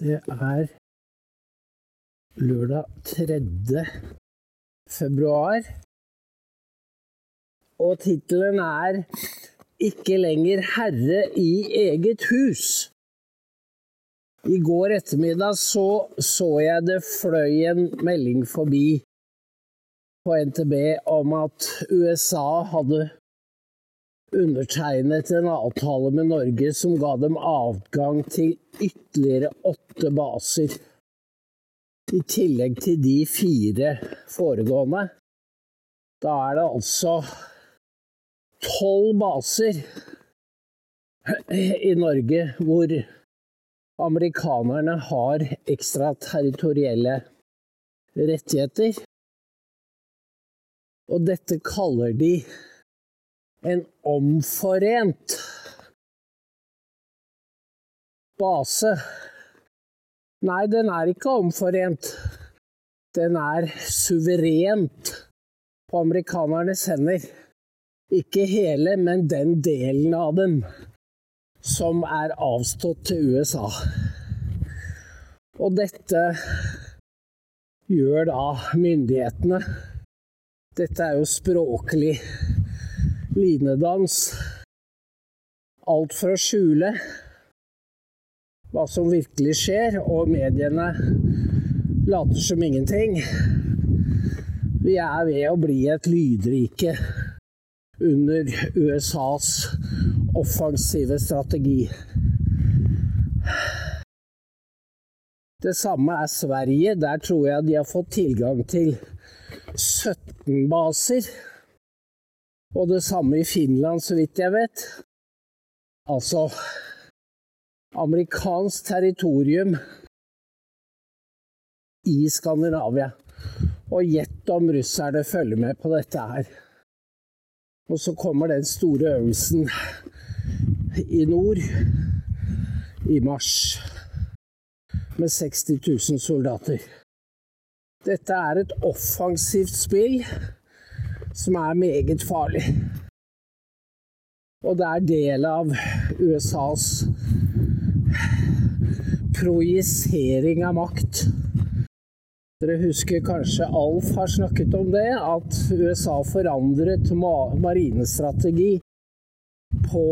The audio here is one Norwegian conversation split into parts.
Det er lørdag 3. februar. Og tittelen er 'Ikke lenger herre i eget hus'. I går ettermiddag så, så jeg det fløy en melding forbi på NTB om at USA hadde undertegnet en avtale med Norge som ga dem adgang til ytterligere åtte baser. I tillegg til de fire foregående. Da er det altså tolv baser i Norge hvor amerikanerne har ekstraterritorielle rettigheter. Og dette kaller de en omforent base. Nei, den er ikke omforent. Den er suverent på amerikanernes hender. Ikke hele, men den delen av den som er avstått til USA. Og dette gjør da myndighetene. Dette er jo språklig linedans. Alt for å skjule hva som virkelig skjer, og mediene later som ingenting. Vi er ved å bli et lydrike under USAs offensive strategi. Det samme er Sverige. Der tror jeg de har fått tilgang til 17 baser. Og det samme i Finland, så vidt jeg vet. Altså amerikansk territorium i Skandinavia. Og gjett om russerne følger med på dette her. Og så kommer den store øvelsen i nord i mars med 60 000 soldater. Dette er et offensivt spill som er meget farlig. Og det er del av USAs projisering av makt. Dere husker kanskje Alf har snakket om det, at USA forandret marinestrategi på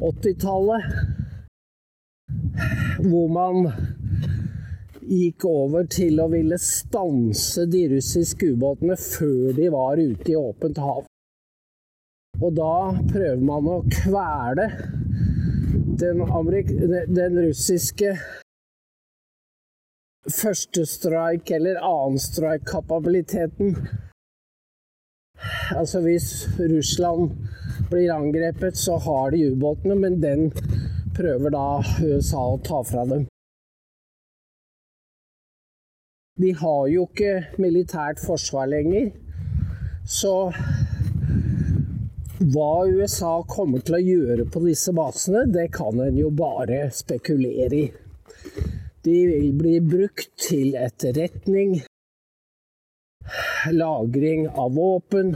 80-tallet. Hvor man gikk over til å ville stanse de russiske ubåtene før de var ute i åpent hav. Og da prøver man å kvele den, den russiske første strike eller annen strike-kapabiliteten. Altså hvis Russland blir angrepet, så har de ubåtene, men den prøver da USA å ta fra dem. Vi har jo ikke militært forsvar lenger, så hva USA kommer til å gjøre på disse basene, det kan en jo bare spekulere i. De vil bli brukt til etterretning, lagring av våpen.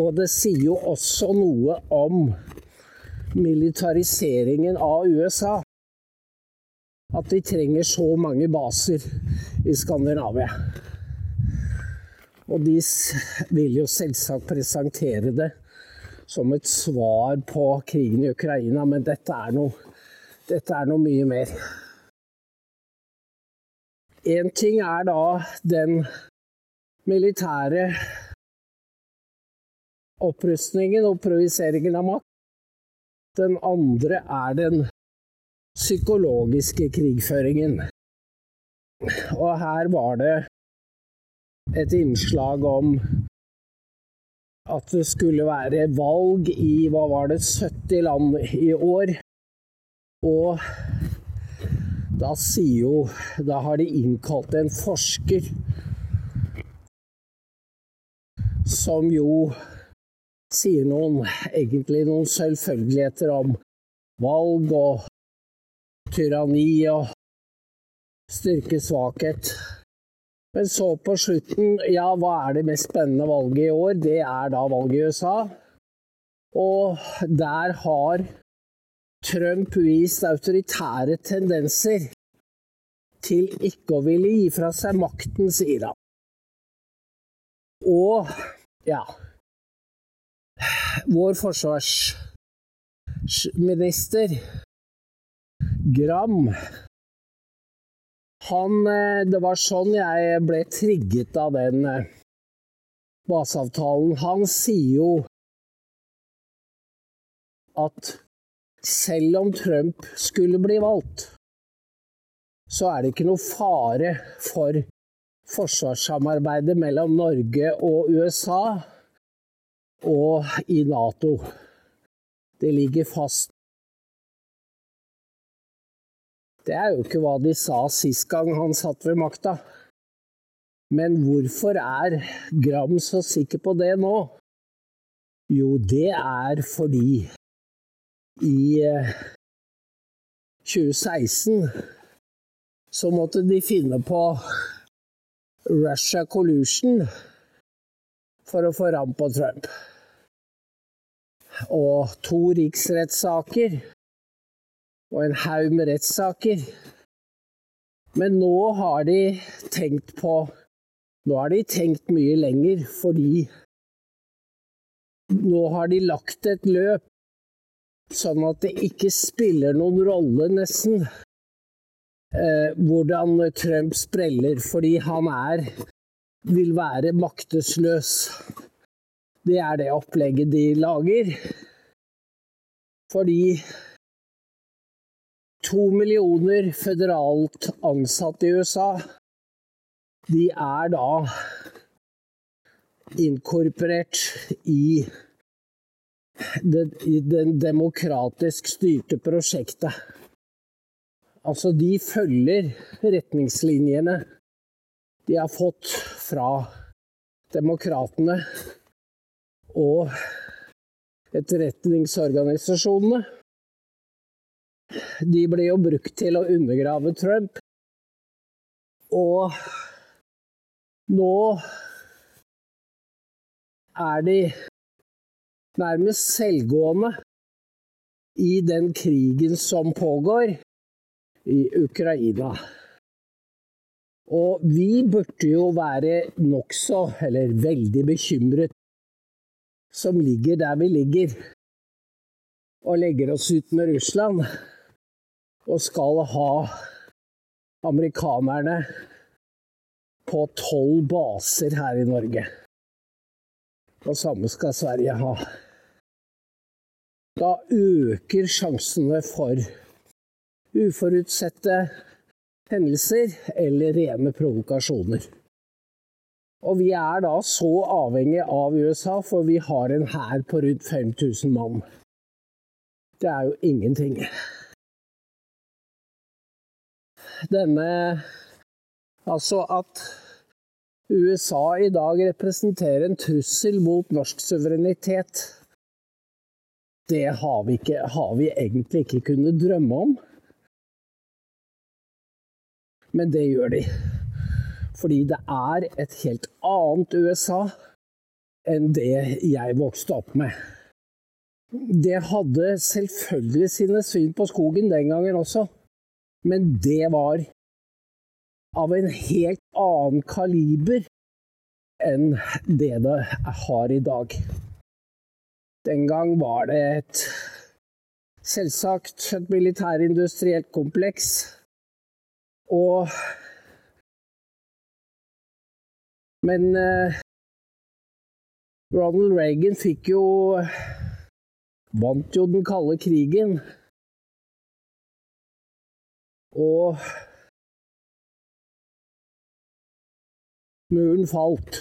Og det sier jo også noe om militariseringen av USA. At de trenger så mange baser i Skandinavia. Og de vil jo selvsagt presentere det som et svar på krigen i Ukraina, men dette er noe, dette er noe mye mer. Én ting er da den militære opprustningen og proviseringen av makt. Den andre er den psykologiske krigføringen. Og her var det et innslag om at det skulle være valg i hva var det, 70 land i år. Og da sier jo Da har de innkalt en forsker som jo sier noen egentlig noen selvfølgeligheter om valg og tyranni og styrke-svakhet. Men så på slutten, ja, hva er det mest spennende valget i år? Det er da valget i USA. Og der har Trump vist autoritære tendenser til ikke å ville gi fra seg makten, sier han. Og ja Vår forsvarsminister Gram han eh, Det var sånn jeg ble trigget av den eh, baseavtalen. Han sier jo at selv om Trump skulle bli valgt, så er det ikke noe fare for forsvarssamarbeidet mellom Norge og USA og i Nato. Det ligger fast. Det er jo ikke hva de sa sist gang han satt ved makta. Men hvorfor er Gram så sikker på det nå? Jo, det er fordi i 2016 eh, så måtte de finne på Russia Collusion for å få ram på Trump. Og to riksrettssaker og en haug med rettssaker. Men nå har de tenkt på Nå har de tenkt mye lenger, fordi nå har de lagt et løp sånn at det ikke spiller noen rolle, nesten, eh, hvordan Trump spreller, fordi han er vil være maktesløs. Det er det opplegget de lager. Fordi to millioner føderalt ansatte i USA, de er da inkorporert i det, i det demokratisk styrte prosjektet. Altså, de følger retningslinjene de har fått fra demokratene og etterretningsorganisasjonene. De ble jo brukt til å undergrave Trump. Og nå er de nærmest selvgående i den krigen som pågår i Ukraina. Og vi burde jo være nokså, eller veldig bekymret, som ligger der vi ligger, og legger oss ut med Russland, og skal ha amerikanerne på tolv baser her i Norge. Og samme skal Sverige ha. Da øker sjansene for uforutsette hendelser eller rene provokasjoner. Og vi er da så avhengig av USA, for vi har en hær på rundt 5000 mann. Det er jo ingenting. Denne Altså at USA i dag representerer en trussel mot norsk suverenitet, det har vi, ikke, har vi egentlig ikke kunnet drømme om. Men det gjør de. Fordi det er et helt annet USA enn det jeg vokste opp med. Det hadde selvfølgelig sine syn på skogen den gangen også, men det var av en helt annen kaliber enn det det har i dag. Den gang var det et selvsagt et militærindustrielt kompleks og Men eh, Ronald Reagan fikk jo Vant jo den kalde krigen. Og muren falt.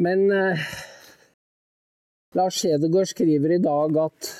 Men eh, Lars Hedegaard skriver i dag at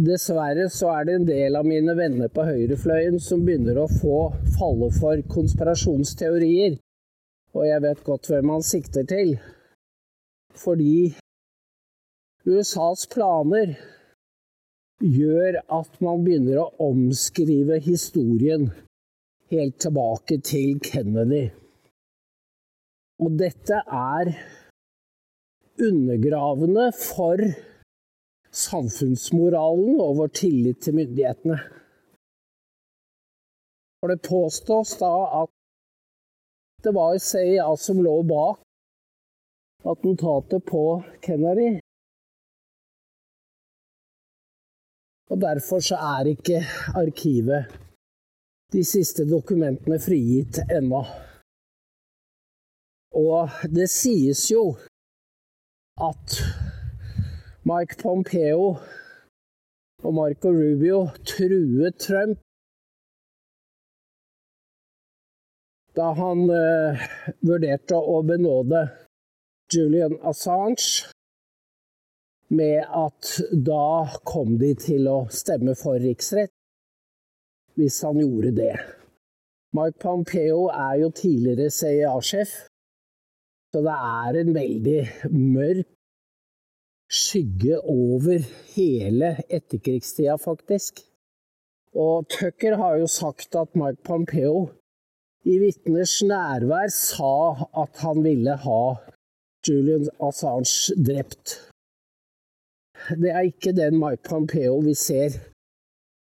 Dessverre så er det en del av mine venner på høyrefløyen som begynner å få falle for konspirasjonsteorier. Og jeg vet godt hvem han sikter til. Fordi USAs planer gjør at man begynner å omskrive historien helt tilbake til Kennedy. Og dette er undergravende for samfunnsmoralen og vår tillit til myndighetene. For det påstås da at det var CIA som lå bak attentatet på Kennedy. Og derfor så er ikke arkivet de siste dokumentene frigitt ennå. Og det sies jo at Mike Pompeo og Marco Rubio truet Trump da han uh, vurderte å benåde Julian Assange med at da kom de til å stemme for riksrett hvis han gjorde det. Mike Pompeo er jo tidligere CIA-sjef, så det er en veldig mørk skygge over hele etterkrigstida, faktisk. Og Tucker har jo sagt at Mike Pompeo i vitners nærvær sa at han ville ha Julian Assange drept. Det er ikke den Mike Pompeo vi ser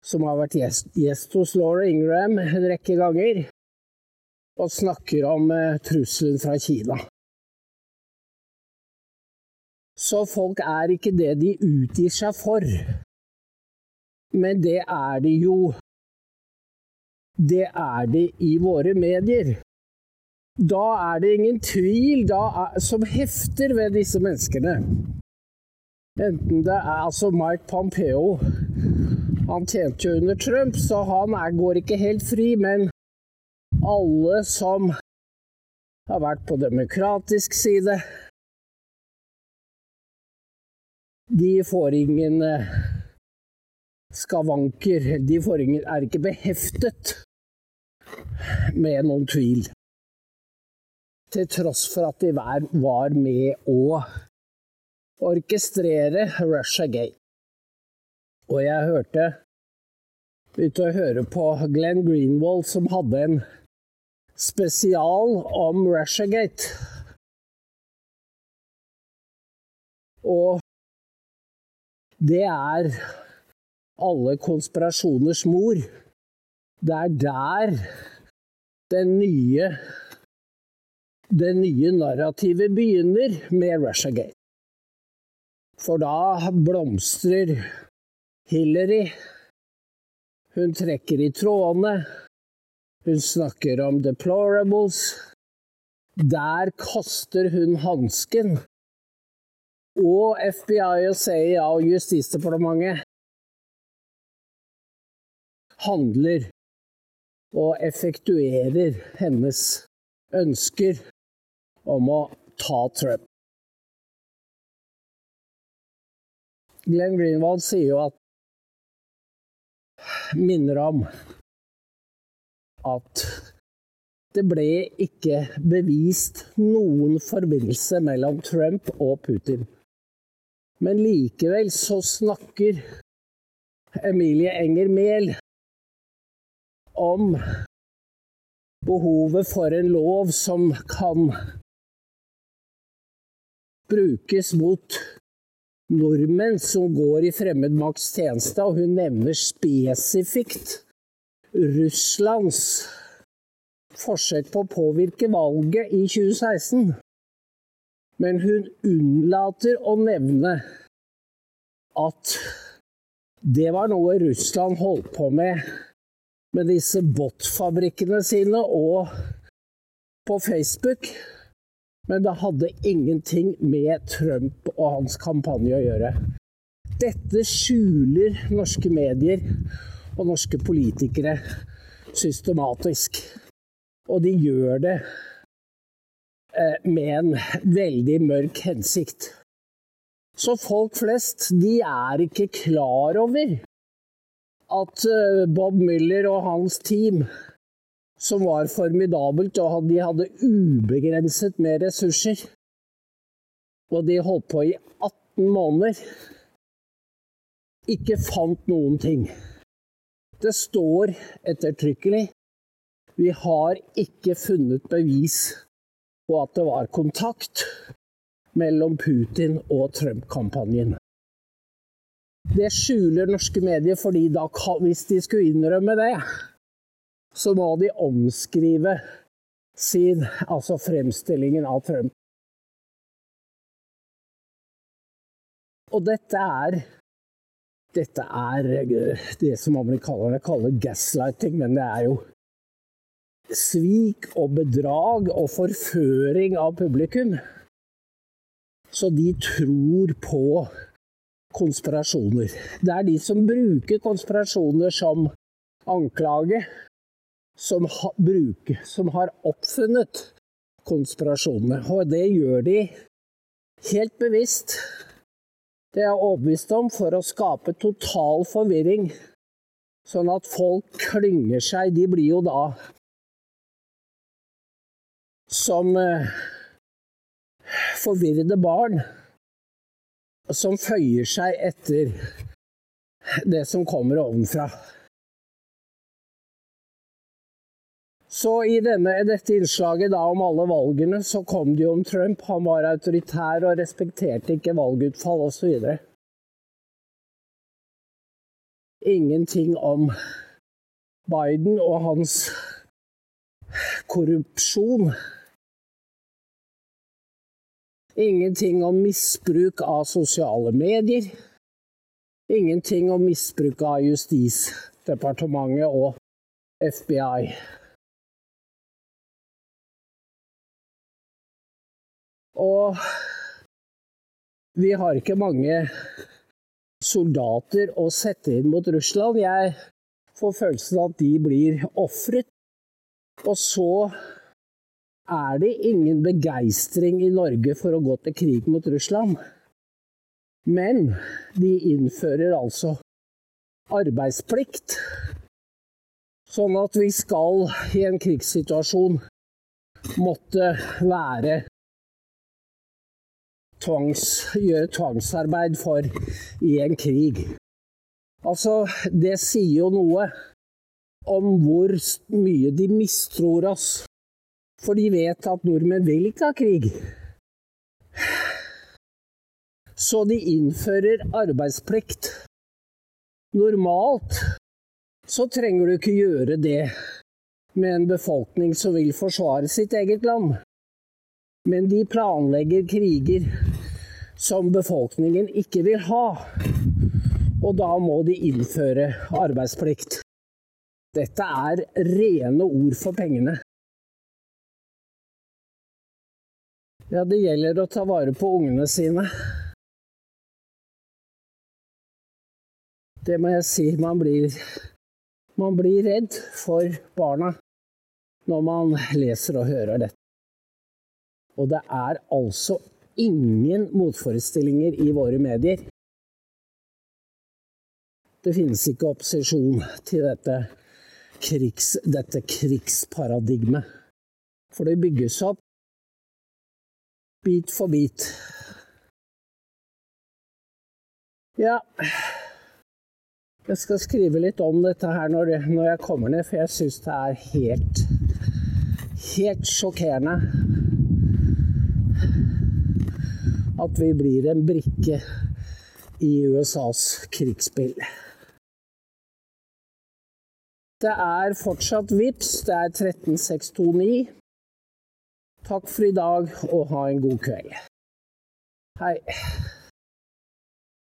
som har vært gjest, gjest hos Laura Ingram en rekke ganger, og snakker om eh, trusselen fra Kina. Så folk er ikke det de utgir seg for. Men det er de jo. Det er de i våre medier. Da er det ingen tvil er, som hefter ved disse menneskene. Enten det er altså Mike Pompeo han tjente jo under Trump, så han er, går ikke helt fri. Men alle som har vært på demokratisk side, de får ingen eh, skavanker. De ingen, er ikke beheftet med noen tvil. Til tross for at de var med å orkestrere Russia Gate. Og jeg hørte begynte å høre på Glenn Greenwald, som hadde en spesial om Russiagate. Og det er alle konspirasjoners mor. Det er der den nye det nye narrativet begynner med Russiagate. For da blomstrer Hillary. Hun trekker i trådene. Hun snakker om deplorables. Der kaster hun hansken. Og FBI og CIA og Justisdepartementet handler og effektuerer hennes ønsker om å ta Trump. Glenn Greenwald sier jo at minner om at det ble ikke bevist noen forbindelse mellom Trump og Putin. Men likevel så snakker Emilie Enger Mehl om behovet for en lov som kan brukes mot nordmenn som går i fremmed makts tjeneste, og hun nevner spesifikt Russlands forsøk på å påvirke valget i 2016. Men hun unnlater å nevne at det var noe Russland holdt på med med disse bot-fabrikkene sine og på Facebook. Men det hadde ingenting med Trump og hans kampanje å gjøre. Dette skjuler norske medier og norske politikere systematisk. Og de gjør det eh, med en veldig mørk hensikt. Så folk flest, de er ikke klar over at eh, Bob Müller og hans team som var formidabelt, og de hadde ubegrenset med ressurser. Og de holdt på i 18 måneder. Ikke fant noen ting. Det står ettertrykkelig vi har ikke funnet bevis på at det var kontakt mellom Putin og Trump-kampanjen. Det skjuler norske medier, fordi da, hvis de skulle innrømme det, så må de omskrive sin, altså fremstillingen av Trump. Og dette er dette er det som amerikanerne kaller gaslighting, men det er jo svik og bedrag og forføring av publikum. Så de tror på konspirasjoner. Det er de som bruker konspirasjoner som anklage, som, ha, bruker, som har oppfunnet konspirasjonene. Og det gjør de helt bevisst. Det er jeg overbevist om for å skape total forvirring. Sånn at folk klynger seg. De blir jo da som eh, forvirrede barn som føyer seg etter det som kommer ovenfra. Så i denne, dette innslaget da om alle valgene, så kom det jo om Trump. Han var autoritær og respekterte ikke valgutfall osv. Ingenting om Biden og hans korrupsjon. Ingenting om misbruk av sosiale medier. Ingenting om misbruk av Justisdepartementet og FBI. Og vi har ikke mange soldater å sette inn mot Russland. Jeg får følelsen av at de blir ofret. Og så er det ingen begeistring i Norge for å gå til krig mot Russland. Men de innfører altså arbeidsplikt. Sånn at vi skal i en krigssituasjon måtte være tvangs, gjøre tvangsarbeid for i en krig. Altså, det sier jo noe om hvor mye de mistror oss. For de vet at nordmenn vil ikke ha krig. Så de innfører arbeidsplikt. Normalt så trenger du ikke gjøre det med en befolkning som vil forsvare sitt eget land. Men de planlegger kriger som befolkningen ikke vil ha. Og da må de innføre arbeidsplikt. Dette er rene ord for pengene. Ja, det gjelder å ta vare på ungene sine. Det må jeg si. Man blir, man blir redd for barna når man leser og hører dette. Og det er altså ingen motforestillinger i våre medier. Det finnes ikke opposisjon til dette, krigs, dette krigsparadigmet. For det bygges opp bit for bit. Ja Jeg skal skrive litt om dette her når, når jeg kommer ned, for jeg syns det er helt Helt sjokkerende at vi blir en brikke i USAs krigsspill. Det er fortsatt VIPS, det er 13629. Takk for i dag, og ha en god kveld. Hei.